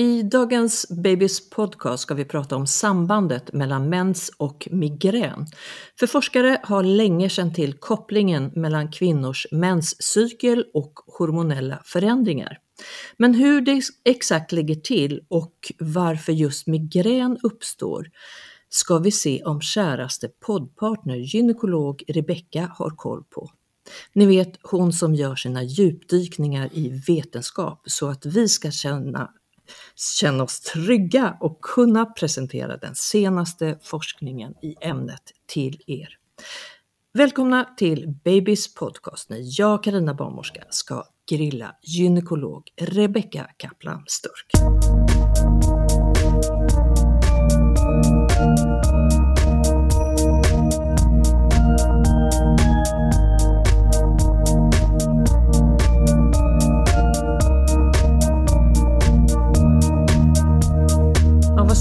I dagens Babys podcast ska vi prata om sambandet mellan mens och migrän. För forskare har länge känt till kopplingen mellan kvinnors menscykel och hormonella förändringar. Men hur det exakt ligger till och varför just migrän uppstår ska vi se om käraste poddpartner gynekolog Rebecka har koll på. Ni vet hon som gör sina djupdykningar i vetenskap så att vi ska känna känna oss trygga och kunna presentera den senaste forskningen i ämnet till er. Välkomna till Babys podcast när jag, Karina Barnmorska, ska grilla gynekolog Rebecka Kaplan Sturk.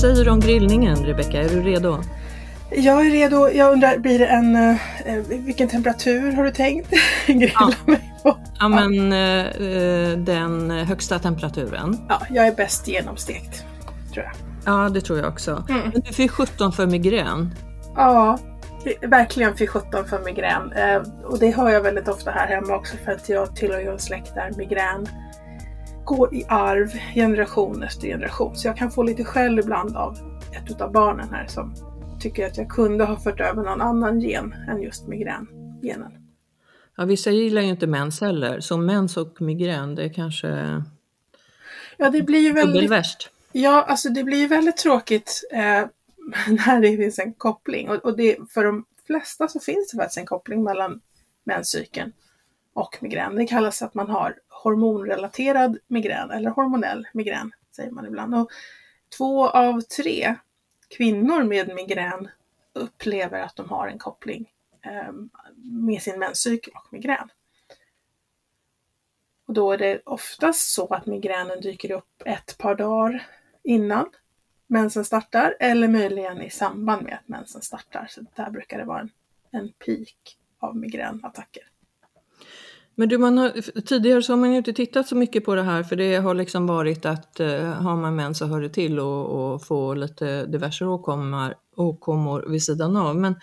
Säger du om grillningen Rebecka? Är du redo? Jag är redo. Jag undrar, blir det en... Eh, vilken temperatur har du tänkt grilla Ja. mig på? Ja, men eh, den högsta temperaturen. Ja, jag är bäst genomstekt, tror jag. Ja, det tror jag också. Mm. Men du fick 17 för migrän. Ja, verkligen för 17 för migrän. Eh, och det hör jag väldigt ofta här hemma också för att jag tillhör ju en släkt där migrän går i arv generation efter generation. Så jag kan få lite skäll ibland av ett utav barnen här som tycker att jag kunde ha fört över någon annan gen än just migrängenen. Ja, vissa gillar ju inte mens heller, så mens och migrän det är kanske Ja, det blir väldigt dubbelvärst. Ja, alltså det blir väldigt tråkigt eh, när det finns en koppling. Och, och det, för de flesta så finns det faktiskt en koppling mellan menscykeln och migrän. Det kallas att man har hormonrelaterad migrän eller hormonell migrän, säger man ibland. Och två av tre kvinnor med migrän upplever att de har en koppling eh, med sin menscykel och migrän. Och då är det oftast så att migränen dyker upp ett par dagar innan mensen startar eller möjligen i samband med att mensen startar. Så där brukar det vara en, en peak av migränattacker. Men du, man har, tidigare så har man ju inte tittat så mycket på det här för det har liksom varit att eh, har man mens så hör det till och, och få lite diverse åkommor, åkommor vid sidan av. Men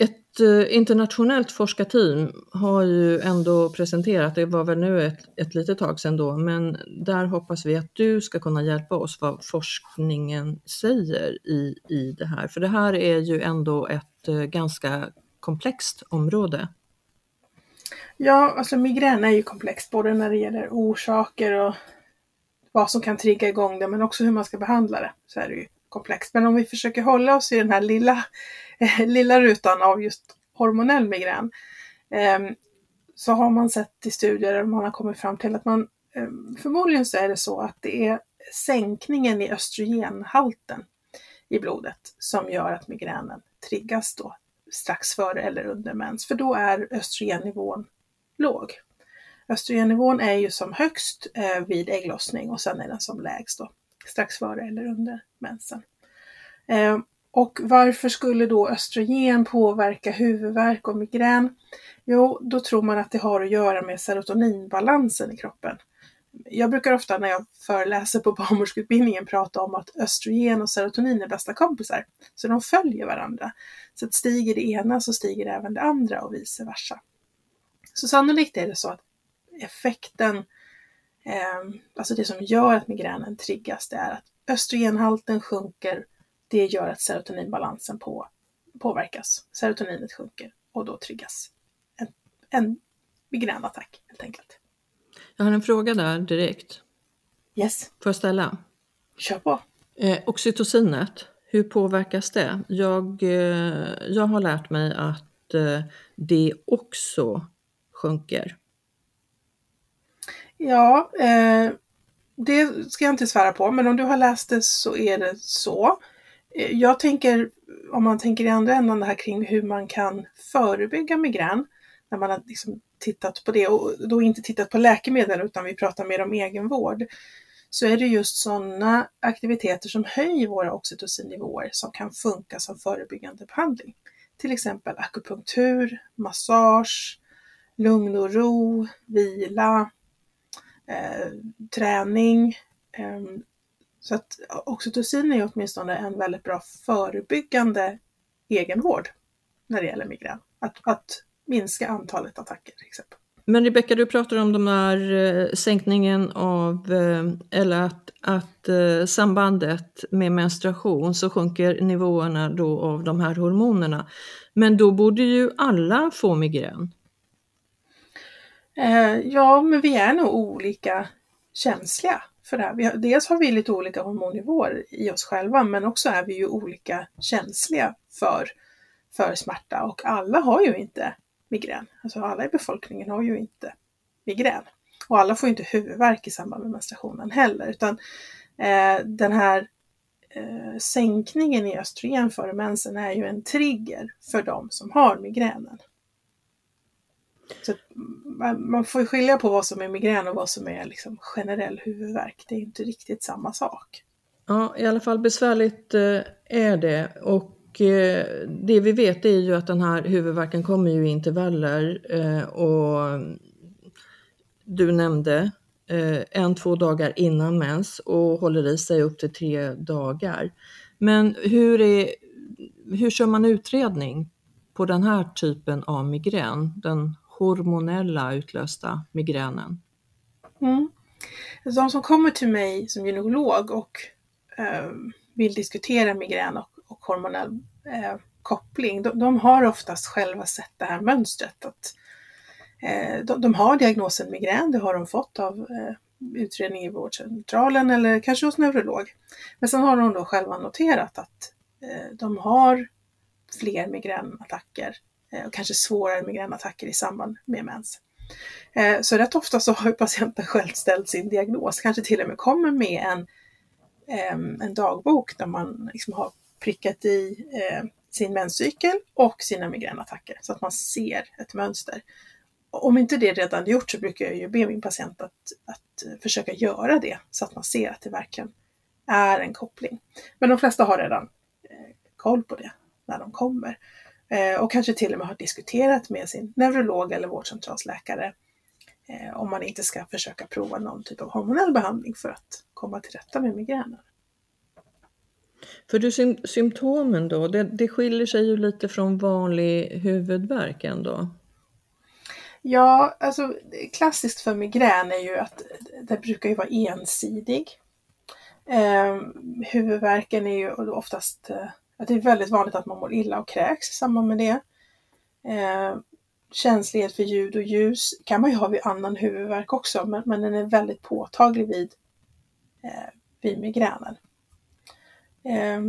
ett eh, internationellt forskarteam har ju ändå presenterat, det var väl nu ett, ett litet tag sedan då, men där hoppas vi att du ska kunna hjälpa oss vad forskningen säger i, i det här. För det här är ju ändå ett eh, ganska komplext område. Ja, alltså migrän är ju komplext både när det gäller orsaker och vad som kan trigga igång det men också hur man ska behandla det. Så är det ju komplext. Men om vi försöker hålla oss i den här lilla, eh, lilla rutan av just hormonell migrän eh, så har man sett i studier och man har kommit fram till att man eh, förmodligen så är det så att det är sänkningen i östrogenhalten i blodet som gör att migränen triggas då strax före eller under mens, för då är östrogennivån låg. Östrogennivån är ju som högst eh, vid ägglossning och sen är den som lägst då, strax före eller under mensen. Eh, och varför skulle då östrogen påverka huvudvärk och migrän? Jo, då tror man att det har att göra med serotoninbalansen i kroppen. Jag brukar ofta när jag föreläser på barnmorskeutbildningen prata om att östrogen och serotonin är bästa kompisar. Så de följer varandra. Så att stiger det ena så stiger även det andra och vice versa. Så sannolikt är det så att effekten, eh, alltså det som gör att migränen triggas, det är att östrogenhalten sjunker. Det gör att serotoninbalansen på, påverkas. Serotoninet sjunker och då triggas en, en migränattack helt enkelt. Jag har en fråga där direkt. Yes. Får jag ställa? Kör på. Eh, oxytocinet, hur påverkas det? Jag, eh, jag har lärt mig att eh, det också sjunker. Ja, eh, det ska jag inte svära på, men om du har läst det så är det så. Eh, jag tänker, om man tänker i andra änden det här kring hur man kan förebygga migrän, när man har liksom tittat på det och då inte tittat på läkemedel utan vi pratar mer om egenvård, så är det just sådana aktiviteter som höjer våra oxytocinnivåer som kan funka som förebyggande behandling. Till exempel akupunktur, massage, lugn och ro, vila, eh, träning. Eh, så att oxytocin är åtminstone en väldigt bra förebyggande egenvård när det gäller migrän. Att, att minska antalet attacker till exempel. Men Rebecka, du pratar om de här eh, sänkningen av, eh, eller att, att eh, sambandet med menstruation så sjunker nivåerna då av de här hormonerna. Men då borde ju alla få migrän. Eh, ja, men vi är nog olika känsliga för det här. Vi har, dels har vi lite olika hormonnivåer i oss själva, men också är vi ju olika känsliga för, för smärta och alla har ju inte migrän. Alltså alla i befolkningen har ju inte migrän. Och alla får ju inte huvudvärk i samband med menstruationen heller, utan eh, den här eh, sänkningen i östrogen före mensen är ju en trigger för de som har migränen. Så man, man får skilja på vad som är migrän och vad som är liksom generell huvudvärk. Det är inte riktigt samma sak. Ja, i alla fall besvärligt eh, är det och eh, det vi vet är ju att den här huvudvärken kommer ju i intervaller eh, och du nämnde en, två dagar innan mens och håller i sig upp till tre dagar. Men hur, är, hur kör man utredning på den här typen av migrän? Den hormonella utlösta migränen? Mm. Alltså, de som kommer till mig som gynekolog och eh, vill diskutera migrän och, och hormonell eh, koppling, de, de, har oftast själva sett det här mönstret. Att, eh, de, de, har diagnosen migrän, det har de fått av eh, utredning i vårdcentralen eller kanske hos neurolog. Men sen har de då själva noterat att eh, de har fler migränattacker Eh, och kanske svårare migränattacker i samband med mens. Eh, så rätt ofta så har patienten själv ställt sin diagnos, kanske till och med kommer med en, en dagbok där man liksom har prickat i eh, sin menscykel och sina migränattacker så att man ser ett mönster. Om inte det redan är gjort så brukar jag ju be min patient att, att försöka göra det så att man ser att det verkligen är en koppling. Men de flesta har redan koll på det när de kommer. Eh, och kanske till och med har diskuterat med sin neurolog eller vårdcentralsläkare eh, om man inte ska försöka prova någon typ av hormonell behandling för att komma till rätta med migränen. För du, symptomen då, det, det skiljer sig ju lite från vanlig huvudvärk ändå? Ja, alltså klassiskt för migrän är ju att det brukar ju vara ensidig. Eh, huvudvärken är ju oftast eh, att det är väldigt vanligt att man mår illa och kräks i samband med det. Eh, känslighet för ljud och ljus kan man ju ha vid annan huvudvärk också, men, men den är väldigt påtaglig vid, eh, vid migränen. Eh,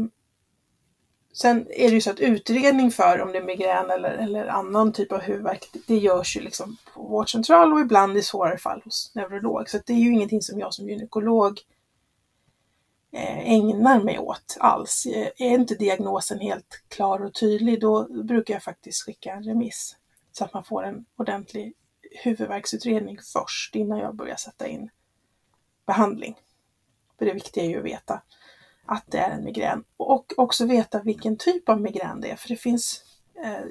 sen är det ju så att utredning för om det är migrän eller, eller annan typ av huvudvärk, det, det görs ju liksom på vårdcentral och ibland i svårare fall hos neurolog. Så det är ju ingenting som jag som gynekolog eh, Eh, ägnar mig åt alls. Eh, är inte diagnosen helt klar och tydlig, då brukar jag faktiskt skicka en remiss så att man får en ordentlig huvudvärksutredning först innan jag börjar sätta in behandling. För det viktiga är ju att veta att det är en migrän och också veta vilken typ av migrän det är. För det finns eh,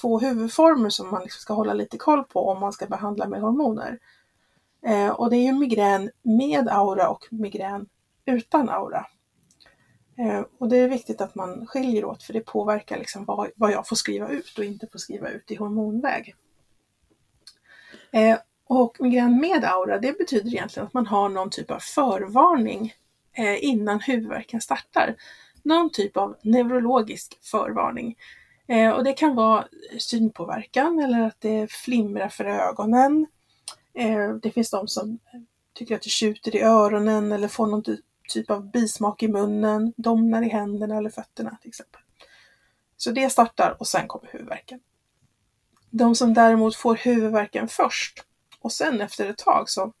två huvudformer som man liksom ska hålla lite koll på om man ska behandla med hormoner. Eh, och det är ju migrän med aura och migrän utan aura. Eh, och det är viktigt att man skiljer åt för det påverkar liksom vad, vad jag får skriva ut och inte får skriva ut i hormonväg. Eh, och migrän med aura, det betyder egentligen att man har någon typ av förvarning eh, innan huvudvärken startar. Någon typ av neurologisk förvarning. Och det kan vara synpåverkan eller att det flimrar för ögonen. Det finns de som tycker att det tjuter i öronen eller får någon typ typ av bismak i munnen, domnar i händerna eller fötterna till exempel. Så det startar och sen kommer huvudvärken. De som däremot får huvudvärken först och sen efter ett tag så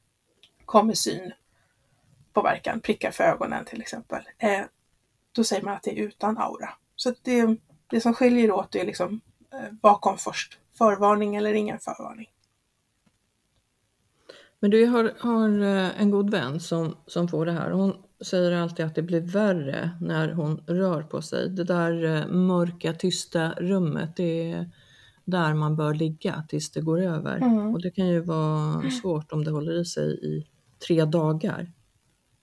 kommer synpåverkan, prickar för ögonen till exempel. Eh, då säger man att det är utan aura. Så det, det som skiljer åt är liksom eh, bakom först? Förvarning eller ingen förvarning? Men du har, har eh, en god vän som, som får det här. Hon säger alltid att det blir värre när hon rör på sig. Det där eh, mörka, tysta rummet, det är där man bör ligga tills det går över. Mm. Och det kan ju vara svårt om det håller i sig i tre dagar.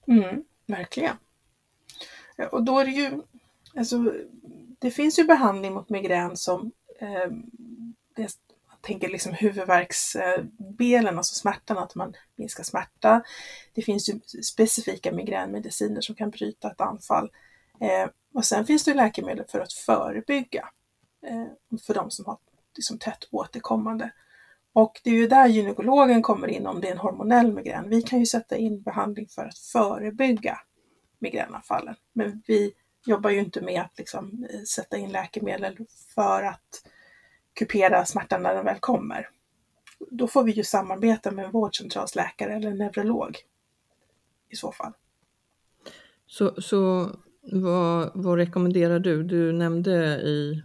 Mm, verkligen. Och då är det ju, alltså, det finns ju behandling mot migrän som eh, tänker liksom huvudvärksdelen, alltså smärtan, att man minskar smärta. Det finns ju specifika migränmediciner som kan bryta ett anfall. Eh, och sen finns det läkemedel för att förebygga eh, för de som har liksom tätt återkommande. Och det är ju där gynekologen kommer in om det är en hormonell migrän. Vi kan ju sätta in behandling för att förebygga migränanfallen. Men vi jobbar ju inte med att liksom eh, sätta in läkemedel för att kupera smärtan när den väl kommer. Då får vi ju samarbeta med en vårdcentralsläkare eller en neurolog i så fall. Så, så vad, vad rekommenderar du? Du nämnde i,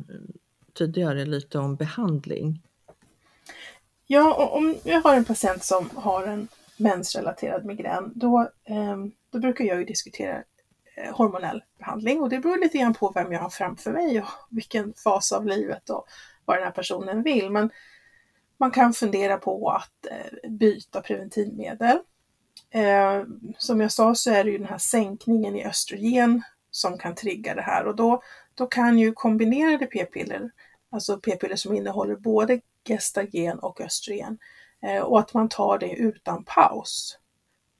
tidigare lite om behandling. Ja, om jag har en patient som har en mensrelaterad migrän, då, ehm, då brukar jag ju diskutera eh, hormonell behandling och det beror lite grann på vem jag har framför mig och vilken fas av livet och vad den här personen vill. Men man kan fundera på att eh, byta preventivmedel. Eh, som jag sa så är det ju den här sänkningen i östrogen som kan trigga det här och då, då kan ju kombinerade p-piller, alltså p-piller som innehåller både gestagen och östrogen eh, och att man tar det utan paus,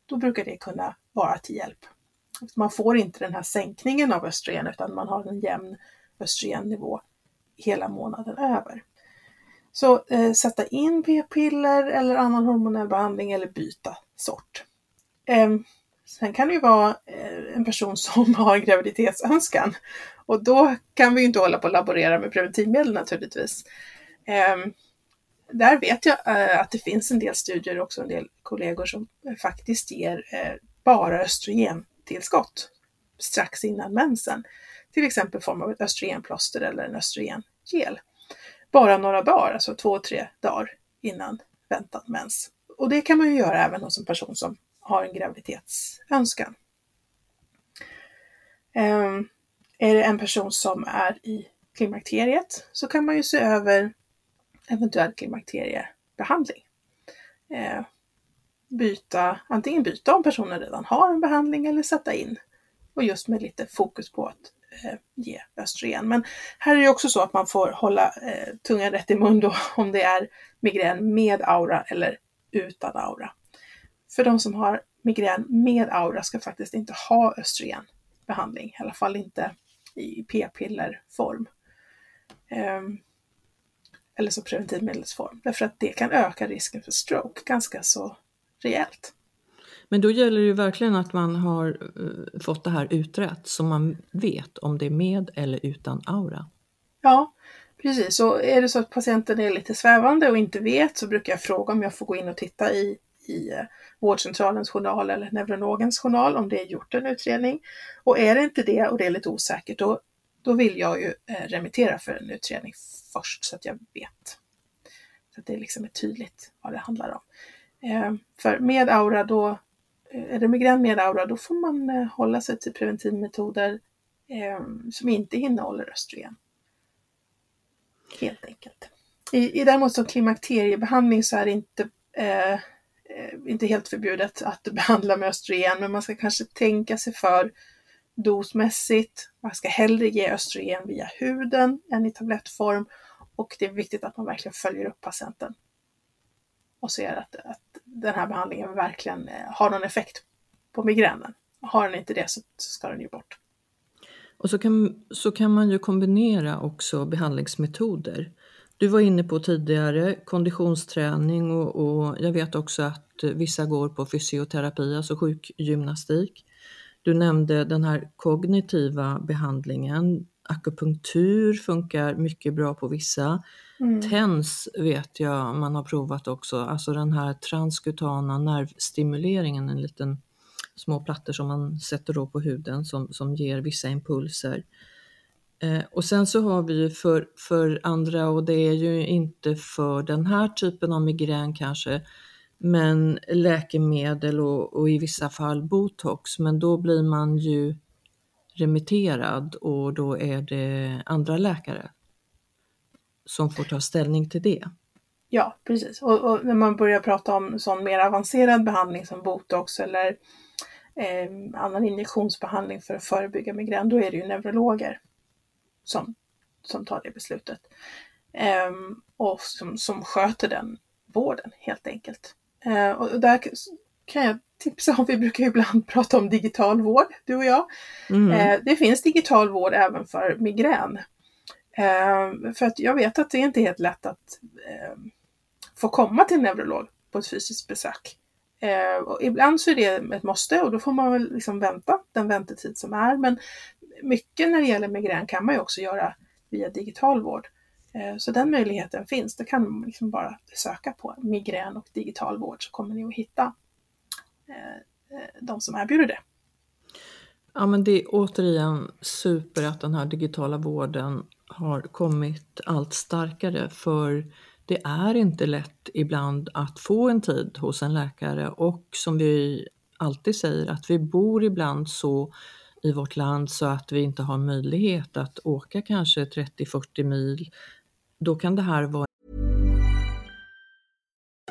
då brukar det kunna vara till hjälp. Man får inte den här sänkningen av östrogen utan man har en jämn östrogennivå hela månaden över. Så eh, sätta in p-piller eller annan hormonell behandling eller byta sort. Eh, sen kan det ju vara eh, en person som har graviditetsönskan och då kan vi inte hålla på att laborera med preventivmedel naturligtvis. Ehm, där vet jag eh, att det finns en del studier och också en del kollegor som eh, faktiskt ger eh, bara östrogentillskott strax innan mensen till exempel i form av ett östrogenplåster eller en östrogengel. Bara några dagar, alltså två, tre dagar innan väntad mens. Och det kan man ju göra även hos en person som har en graviditetsönskan. Um, är det en person som är i klimakteriet så kan man ju se över eventuell klimakteriebehandling. Eh, byta, antingen byta om personen redan har en behandling eller sätta in och just med lite fokus på att Eh, ge östrogen. Men här är det också så att man får hålla eh, tungan rätt i mun då om det är migrän med aura eller utan aura. För de som har migrän med aura ska faktiskt inte ha östrogenbehandling, i alla fall inte i p-pillerform. Ehm, eller så preventivmedelsform, därför att det kan öka risken för stroke ganska så rejält. Men då gäller det ju verkligen att man har uh, fått det här utrett så man vet om det är med eller utan aura. Ja, precis. Och är det så att patienten är lite svävande och inte vet så brukar jag fråga om jag får gå in och titta i, i eh, vårdcentralens journal eller neurologens journal om det är gjort en utredning. Och är det inte det och det är lite osäkert, då, då vill jag ju eh, remittera för en utredning först så att jag vet. Så att det liksom är tydligt vad det handlar om. Eh, för med aura då, är det migrän med aura, då får man eh, hålla sig till preventivmetoder eh, som inte innehåller östrogen. Helt enkelt. I, i däremot som klimakteriebehandling så är det inte, eh, eh inte helt förbjudet att behandla med östrogen, men man ska kanske tänka sig för dosmässigt. Man ska hellre ge östrogen via huden än i tablettform och det är viktigt att man verkligen följer upp patienten och ser att, att den här behandlingen verkligen eh, har någon effekt på migränen. Har den inte det så, så ska den ju bort. Och så kan, så kan man ju kombinera också behandlingsmetoder. Du var inne på tidigare konditionsträning och, och jag vet också att vissa går på fysioterapi, alltså sjukgymnastik. Du nämnde den här kognitiva behandlingen. Akupunktur funkar mycket bra på vissa. Mm. TENS vet jag man har provat också, alltså den här transkutana nervstimuleringen, en liten små plattor som man sätter då på huden som, som ger vissa impulser. Eh, och sen så har vi för, för andra, och det är ju inte för den här typen av migrän kanske, men läkemedel och, och i vissa fall botox, men då blir man ju remitterad och då är det andra läkare som får ta ställning till det. Ja, precis. Och, och när man börjar prata om sån mer avancerad behandling som botox eller eh, annan injektionsbehandling för att förebygga migrän, då är det ju neurologer som, som tar det beslutet. Eh, och som, som sköter den vården helt enkelt. Eh, och där kan jag tipsa om, vi brukar ibland prata om digital vård, du och jag. Mm. Eh, det finns digital vård även för migrän. Eh, för att jag vet att det är inte helt lätt att eh, få komma till en neurolog på ett fysiskt besök. Eh, och ibland så är det ett måste och då får man väl liksom vänta den väntetid som är. Men mycket när det gäller migrän kan man ju också göra via digital vård. Eh, så den möjligheten finns. Det kan man liksom bara söka på migrän och digital vård så kommer ni att hitta eh, eh de som erbjuder det. Ja men det är återigen super att den här digitala vården har kommit allt starkare för det är inte lätt ibland att få en tid hos en läkare och som vi alltid säger att vi bor ibland så i vårt land så att vi inte har möjlighet att åka kanske 30-40 mil. Då kan det här vara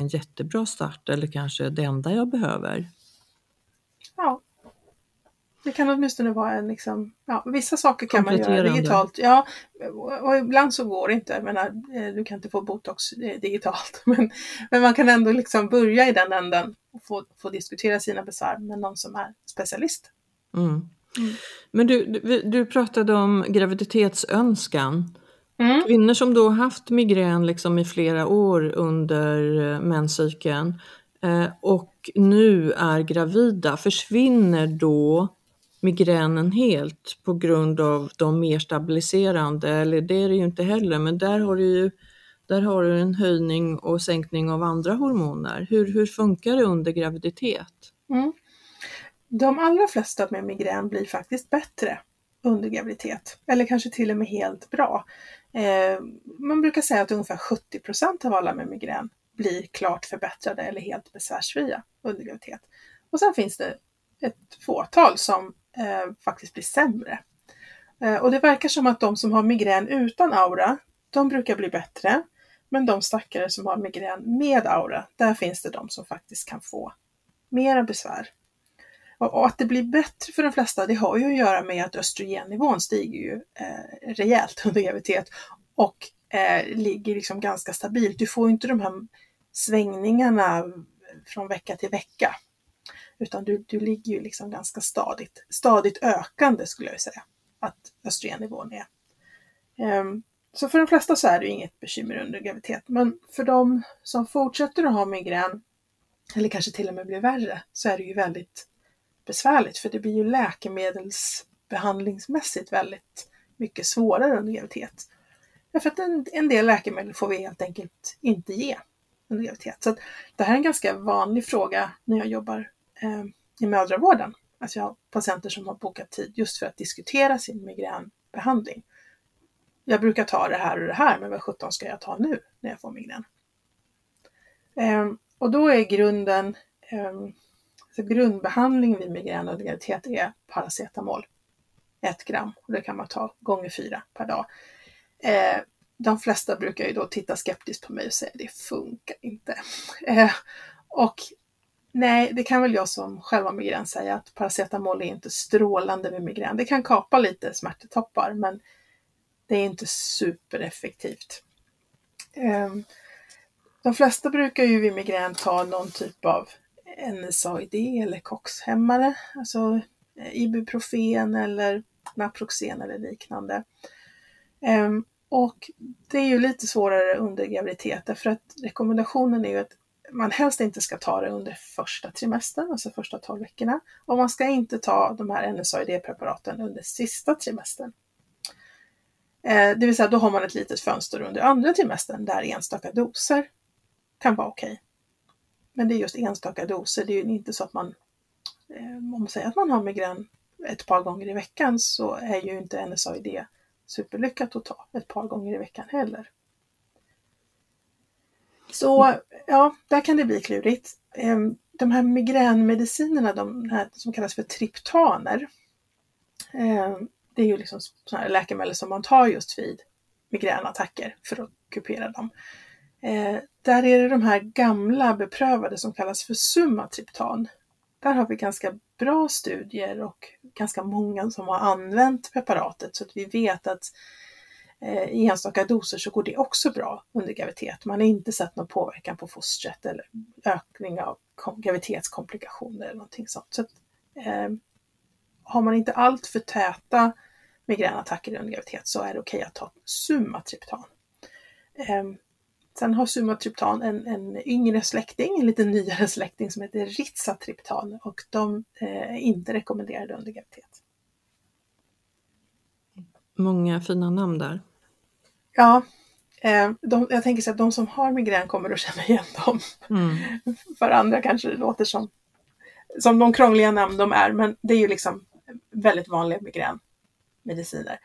En jättebra start, eller kanske det enda jag behöver. Ja. Det kan åtminstone vara en liksom, ja, vissa saker kan man göra digitalt. Ja, och ibland så går det inte. Jag menar, eh, du kan inte få botox eh, digitalt. Men, men man kan ändå liksom börja i den änden och få, få diskutera sina besvär med någon som är specialist. Mm. Mm. Men du, du, du, pratade om graviditetsönskan. Mm. Kvinnor som då haft migrän liksom i flera år under eh, menscykeln Eh, och nu är gravida, försvinner då migränen helt på grund av de mer stabiliserande, eller det är det ju inte heller, men där har du ju där har du en höjning och sänkning av andra hormoner. Hur, hur funkar det under graviditet? Mm. De allra flesta med migrän blir faktiskt bättre under graviditet, eller kanske till och med helt bra. Eh, man brukar säga att ungefär 70 procent av alla med migrän blir klart förbättrade eller helt besvärsfria under graviditet. Och sen finns det ett fåtal som eh, faktiskt blir sämre. Eh, och det verkar som att de som har migrän utan aura, de brukar bli bättre. Men de stackare som har migrän med aura, där finns det de som faktiskt kan få mera besvär. Och, och att det blir bättre för de flesta, det har ju att göra med att östrogennivån stiger ju eh, rejält under graviditet och eh, ligger liksom ganska stabilt. Du får inte de här svängningarna från vecka till vecka. Utan du, du ligger ju liksom ganska stadigt, stadigt ökande skulle jag säga att östrogennivån är. Um, så för de flesta så är det inget bekymmer under graviditet. Men för de som fortsätter att ha migrän, eller kanske till och med blir värre, så är det ju väldigt besvärligt för det blir ju läkemedelsbehandlingsmässigt väldigt mycket svårare under graviditet. Därför att en, en del läkemedel får vi helt enkelt inte ge under graviditet. Så det här är en ganska vanlig fråga när jag jobbar eh, i mödravården. Alltså jag har patienter som har bokat tid just för att diskutera sin migränbehandling. Jag brukar ta det här och det här, men vad sjutton ska jag ta nu när jag får migrän? Eh, och då är grunden, eh, så grundbehandling vid migrän och graviditet är paracetamol. Ett gram och det kan man ta gånger fyra per dag. Eh, de flesta brukar ju då titta skeptiskt på mig och säga det funkar inte. Eh, och nej, det kan väl jag som själv har migrän säga att paracetamol är inte strålande vid migrän. Det kan kapa lite smärtetoppar men det är inte supereffektivt. Eh, de flesta brukar ju vid migrän ta någon typ av NSAID eller COX-hämmare, alltså eh, Ibuprofen eller Naproxen eller liknande. Ehm, och det är ju lite svårare under graviditet därför att rekommendationen är ju att man helst inte ska ta det under första trimestern, alltså första 12 veckorna. Och man ska inte ta de här NSAID-preparaten under sista trimestern. Eh, det vill säga, då har man ett litet fönster under andra trimestern där enstaka doser kan vara okej. Men det är just enstaka doser, det är ju inte så att man, eh, om man säger att man har migrän ett par gånger i veckan så är ju inte NSAID superlyckat att ta ett par gånger i veckan heller. Så ja, där kan det bli klurigt. Ehm, de här migränmedicinerna, de här som kallas för triptaner, ehm, det är ju liksom sådana läkemedel som man tar just vid migränattacker för att kupera dem. Eh, där är det de här gamla beprövade som kallas för sumatriptan. Där har vi ganska bra studier och ganska många som har använt preparatet så att vi vet att eh, i enstaka doser så går det också bra under graviditet. Man har inte sett någon påverkan på fostret eller ökning av graviditetskomplikationer eller någonting sånt. Så att, eh, har man inte allt för täta migränattacker under graviditet så är det okej okay att ta Sumatriptan. Ehm, Sen har sumatriptan en, en yngre släkting, en lite nyare släkting som heter Ritzatriptan och de är eh, inte rekommenderade under graviditet. Många fina namn där. Ja, eh, de, jag tänker så att de som har migrän kommer att känna igen dem. Mm. För andra kanske det låter som, som de krångliga namn de är, men det är ju liksom väldigt vanliga migränmediciner.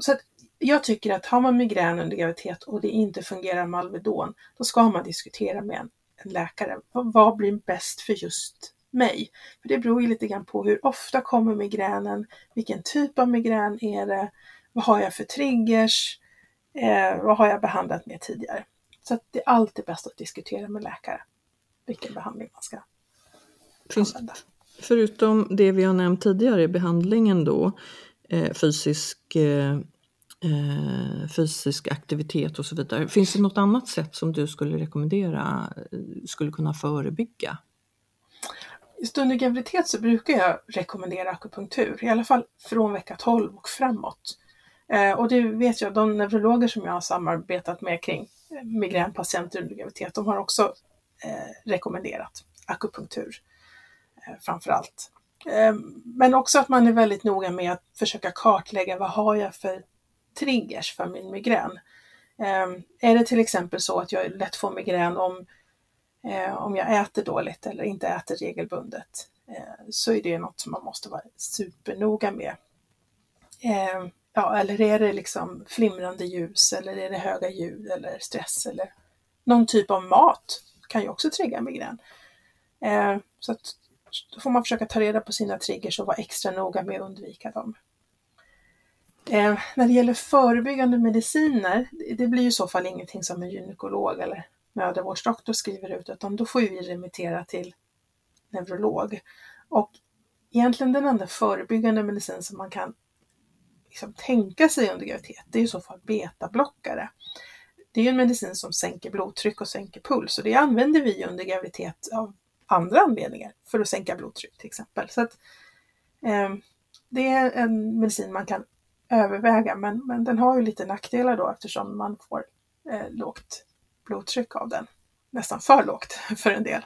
Så att jag tycker att har man migrän under graviditet och det inte fungerar med Alvedon, då ska man diskutera med en, en läkare. Vad blir bäst för just mig? För det beror ju lite grann på hur ofta kommer migränen, vilken typ av migrän är det, vad har jag för triggers, eh, vad har jag behandlat med tidigare? Så det är alltid bäst att diskutera med läkare vilken behandling man ska Finns, använda. Förutom det vi har nämnt tidigare i behandlingen då, eh, fysisk eh, eh, fysisk aktivitet och så vidare. Finns det något annat sätt som du skulle rekommendera eh, skulle kunna förebygga? Just under graviditet så brukar jag rekommendera akupunktur, i alla fall från vecka 12 och framåt. Eh, och det vet jag, de neurologer som jag har samarbetat med kring eh, migränpatienter under graviditet, de har också eh, rekommenderat akupunktur eh, framför allt. Eh, men också att man är väldigt noga med att försöka kartlägga vad har jag för triggers för min migrän. Ehm, är det till exempel så att jag lätt får migrän om, eh, om jag äter dåligt eller inte äter regelbundet eh, så är det något som man måste vara supernoga med. Ehm, ja, eller är det liksom flimrande ljus eller är det höga ljud eller stress eller någon typ av mat kan ju också trigga migrän. Ehm, så att, då får man försöka ta reda på sina triggers och vara extra noga med att undvika dem. Eh, när det gäller förebyggande mediciner, det blir ju i så fall ingenting som en gynekolog eller mödravårdsdoktor skriver ut, utan då får vi remittera till neurolog. Och egentligen den enda förebyggande medicin som man kan liksom tänka sig under graviditet, det är i så fall betablockare. Det är ju en medicin som sänker blodtryck och sänker puls och det använder vi under graviditet av andra anledningar för att sänka blodtryck till exempel. Så att, eh, Det är en medicin man kan överväga men, men den har ju lite nackdelar då eftersom man får eh, lågt blodtryck av den. Nästan för lågt för en del.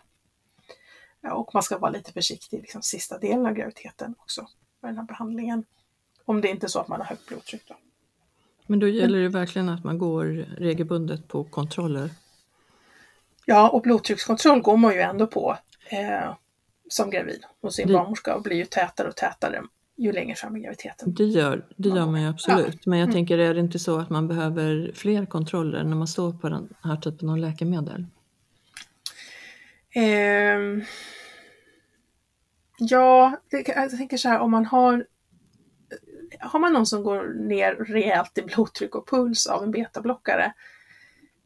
Ja, och man ska vara lite försiktig liksom, sista delen av graviditeten också med den här behandlingen. Om det inte är så att man har högt blodtryck. Då. Men då gäller det verkligen att man går regelbundet på kontroller? Ja, och blodtryckskontroll går man ju ändå på eh, som gravid hos sin barnmorska och blir ju tätare och tätare ju längre fram i graviditeten. Det gör, det gör man ju absolut, ja. men jag mm. tänker är det inte så att man behöver fler kontroller när man står på den här typen av läkemedel? Eh, ja, det, jag tänker så här om man har har man någon som går ner rejält i blodtryck och puls av en betablockare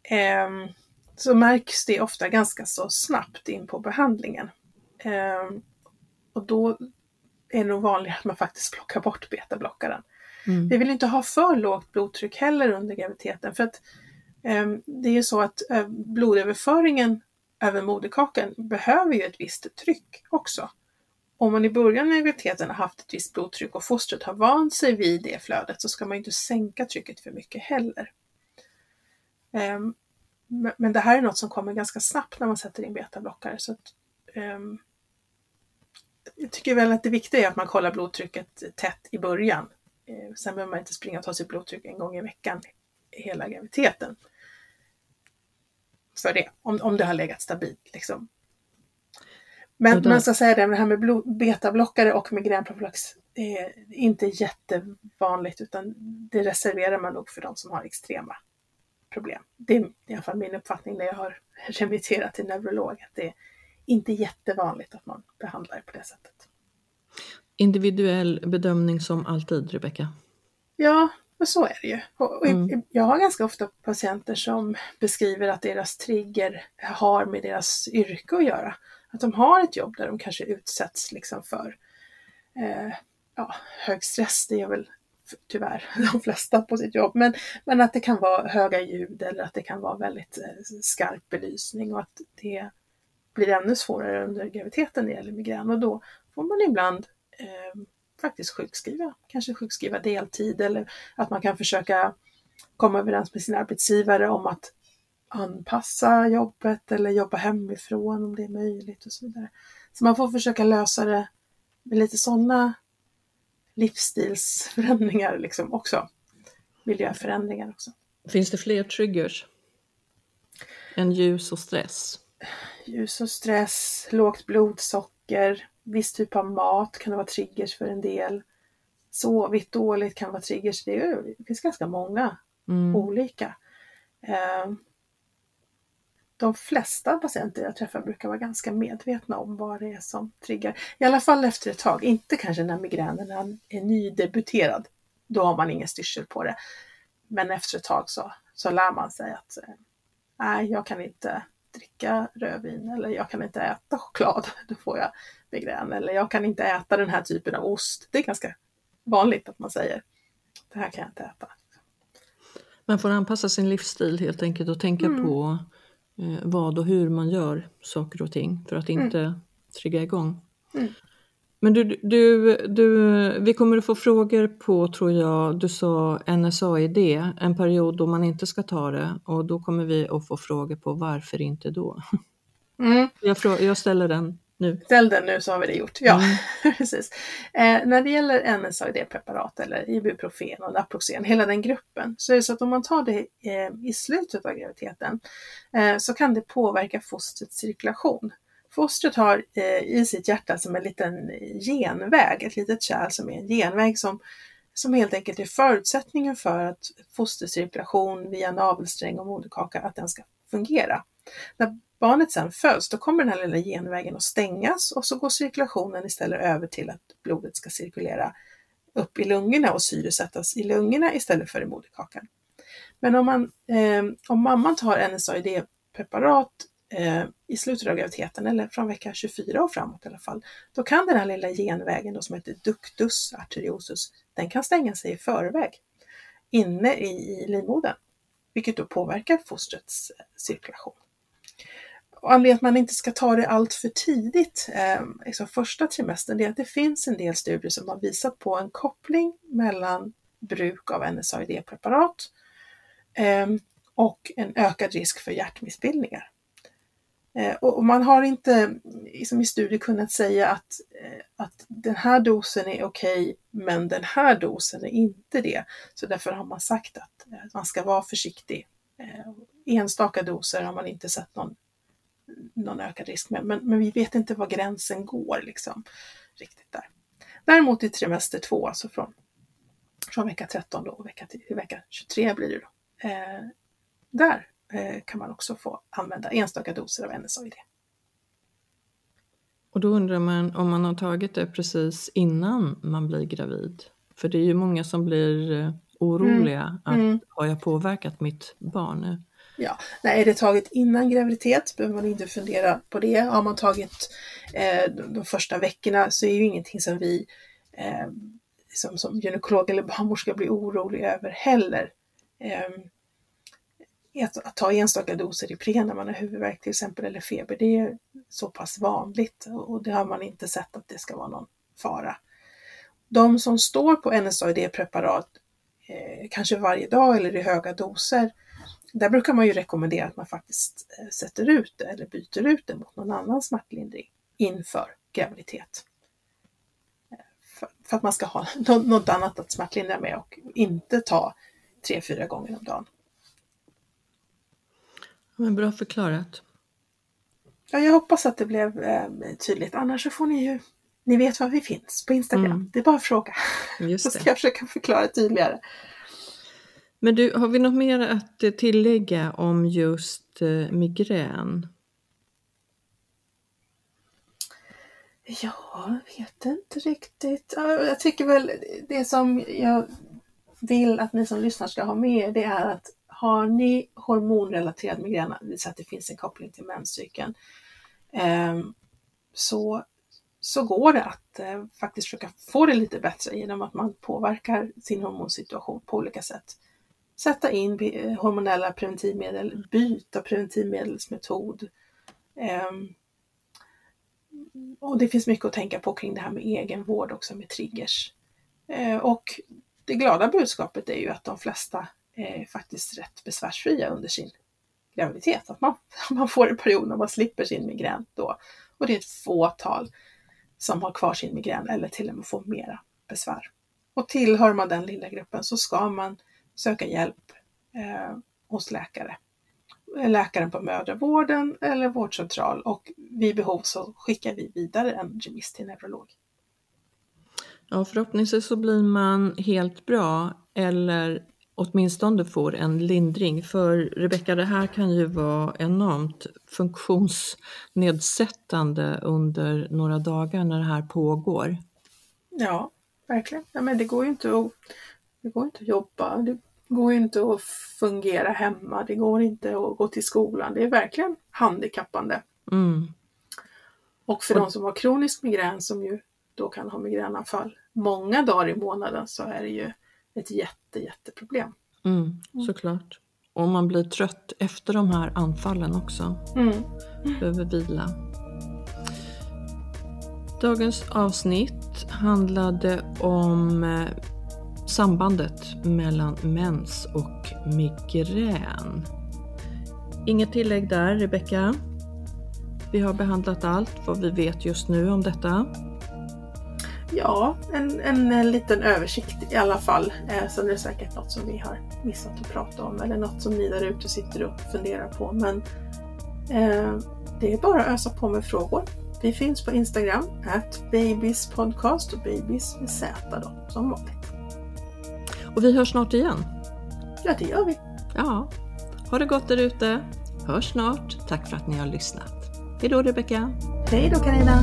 eh, så märks det ofta ganska så snabbt in på behandlingen. Eh, och då är det nog vanligare att man faktiskt plockar bort betablockaren. Mm. Vi vill inte ha för lågt blodtryck heller under graviditeten för att eh, det är ju så att eh, blodöverföringen över moderkakan behöver ju ett visst tryck också. Om man i början av graviditeten har haft ett visst blodtryck och fostret har vant sig vid det flödet så ska man inte sänka trycket för mycket heller. Um, men det här är något som kommer ganska snabbt när man sätter in betablockare. Så att, um, jag tycker väl att det viktiga är att man kollar blodtrycket tätt i början. Uh, sen behöver man inte springa och ta sitt blodtryck en gång i veckan hela graviditeten. För det, om, om det har legat stabilt. Liksom. Men man ska säga det, det här med betablockare och migränprofylax är inte jättevanligt utan det reserverar man nog för de som har extrema problem. Det är i alla fall min uppfattning när jag har remitterat till neurolog. Att det är inte jättevanligt att man behandlar på det sättet. Individuell bedömning som alltid, Rebecka? Ja, men så är det ju. Och mm. Jag har ganska ofta patienter som beskriver att deras trigger har med deras yrke att göra. Att de har ett jobb där de kanske utsätts liksom för eh, ja, hög stress, det är väl tyvärr de flesta på sitt jobb, men, men att det kan vara höga ljud eller att det kan vara väldigt eh, skarp belysning och att det blir ännu svårare under graviditeten när det gäller migrän och då får man ibland eh, faktiskt sjukskriva, kanske sjukskriva deltid eller att man kan försöka komma överens med sin arbetsgivare om att anpassa jobbet eller jobba hemifrån om det är möjligt och så vidare. Så man får försöka lösa det med lite sådana livsstilsförändringar liksom också. Miljöförändringar också. Finns det fler triggers än ljus och stress? Ljus och stress, lågt blodsocker, viss typ av mat kan vara triggers för en del. Sovit dåligt kan vara triggers. Det, är, det finns ganska många mm. olika. Eh, de flesta patienter jag träffar brukar vara ganska medvetna om vad det är som triggar. I alla fall efter ett tag, inte kanske när migränen är nydebuterad. Då har man ingen styrsel på det. Men efter ett tag så, så lär man sig att eh, nej, jag kan inte dricka rödvin eller jag kan inte äta choklad, då får jag migrän. Eller jag kan inte äta den här typen av ost. Det är ganska vanligt att man säger det här kan jag inte äta. Man får anpassa sin livsstil helt enkelt och tänka mm. på eh, vad och hur man gör saker och ting för att inte mm. trigga igång. Mm. Men du, du, du, vi kommer att få frågor på, tror jag, du sa NSAID, en period då man inte ska ta det och då kommer vi att få frågor på varför inte då? Mm. Jag, jag ställer den nu. Ställ den nu så har vi det gjort. Ja, mm. precis. Eh, när det gäller NSAID-preparat eller Ibuprofen och Naproxen, hela den gruppen, så är det så att om man tar det eh, i slutet av graviditeten eh, så kan det påverka fostrets cirkulation. Fostret har eh, i sitt hjärta som en liten genväg, ett litet kärl som är en genväg som, som helt enkelt är förutsättningen för att fostercirkulation via navelsträng och moderkaka, att den ska fungera. När barnet sedan föds, då kommer den här lilla genvägen att stängas och så går cirkulationen istället över till att blodet ska cirkulera upp i lungorna och syresättas i lungorna istället för i moderkakan. Men om, man, eh, om mamman tar NSAID-preparat eh, i slutet av graviditeten eller från vecka 24 och framåt i alla fall, då kan den här lilla genvägen då, som heter ductus arteriosus, den kan stänga sig i förväg inne i, i livmodern, vilket då påverkar fostrets eh, cirkulation. Och anledningen att man inte ska ta det allt för tidigt, eh, liksom första trimestern, det är att det finns en del studier som har visat på en koppling mellan bruk av NSAID-preparat eh, och en ökad risk för hjärtmissbildningar. Eh, och man har inte liksom i studier kunnat säga att, eh, att den här dosen är okej, okay, men den här dosen är inte det. Så därför har man sagt att eh, man ska vara försiktig. Enstaka doser har man inte sett någon, någon ökad risk med, men, men vi vet inte var gränsen går liksom riktigt där. Däremot i trimester 2, alltså från, från vecka 13 då, och vecka, till vecka 23 blir det då, eh, där kan man också få använda enstaka doser av NSAID. Och då undrar man om man har tagit det precis innan man blir gravid? För det är ju många som blir eh, oroliga mm. att mm. har jag påverkat mitt barn? Ja, nej, är det taget innan graviditet behöver man inte fundera på det. Har man tagit eh, de första veckorna så är ju ingenting som vi eh, som, som gynekolog eller barnmorska blir orolig över heller. Eh, att, ta enstaka doser Ipren när man har huvudvärk till exempel eller feber, det är så pass vanligt och det har man inte sett att det ska vara någon fara. De som står på NSAID-preparat, eh, kanske varje dag eller i höga doser, där brukar man ju rekommendera att man faktiskt eh, sätter ut det eller byter ut det mot någon annan smärtlindring inför graviditet. Eh, för, för, att man ska ha något annat att smärtlindra med och inte ta tre, fyra gånger om dagen. Men bra förklarat. Ja, jag hoppas att det blev eh, tydligt. Annars så får ni ju, ni vet var vi finns på Instagram. Mm. Det är bara att fråga. Just så ska jag försöka förklara tydligare. Men du, har vi något mer att tillägga om just eh, migrän? Ja, jag vet inte riktigt. Jag tycker väl det som jag vill att ni som lyssnar ska ha med det är att har ni hormonrelaterad migrän, det vill säga att det finns en koppling till menscykeln, ehm, så, så går det att eh, faktiskt försöka få det lite bättre genom att man påverkar sin hormonsituation på olika sätt. Sätta in eh, hormonella preventivmedel, byta preventivmedelsmetod. Ehm, och det finns mycket att tänka på kring det här med egenvård också med triggers. Eh, och det glada budskapet är ju att de flesta eh, faktiskt rätt besvärsfria under sin graviditet. Att man, man får en period när man slipper sin migrän då. Och det är ett fåtal som har kvar sin migrän eller till och med får mera besvär. Och tillhör man den lilla gruppen så ska man söka hjälp eh, hos läkare. Läkaren på mödravården eller vårdcentral och vid behov så skickar vi vidare en remiss till neurolog. Ja, förhoppningsvis så blir man helt bra eller åtminstone får en lindring. För Rebecka, det här kan ju vara enormt funktionsnedsättande under några dagar när det här pågår. Ja, verkligen. Ja, men det går ju inte att, det går inte att jobba, det går ju inte att fungera hemma, det går inte att gå till skolan. Det är verkligen handikappande. Mm. Och för Och... de som har kronisk migrän som ju då kan ha migränanfall många dagar i månaden så är det ju ett jätte, jätteproblem. Mm, såklart. Och man blir trött efter de här anfallen också. Mm. Behöver vila. Dagens avsnitt handlade om eh, sambandet mellan mens och migrän. Inget tillägg där, Rebecka? Vi har behandlat allt vad vi vet just nu om detta. Ja, en, en, en liten översikt i alla fall. Eh, så det är säkert något som vi har missat att prata om eller något som ni där ute sitter och funderar på. Men eh, det är bara att ösa på med frågor. Vi finns på Instagram, at babiespodcast och babies med Z då, som vanligt. Och vi hörs snart igen. Ja, det gör vi. Ja, ha det gott där ute. Hörs snart. Tack för att ni har lyssnat. Hej då Rebecka. Hej då Carina.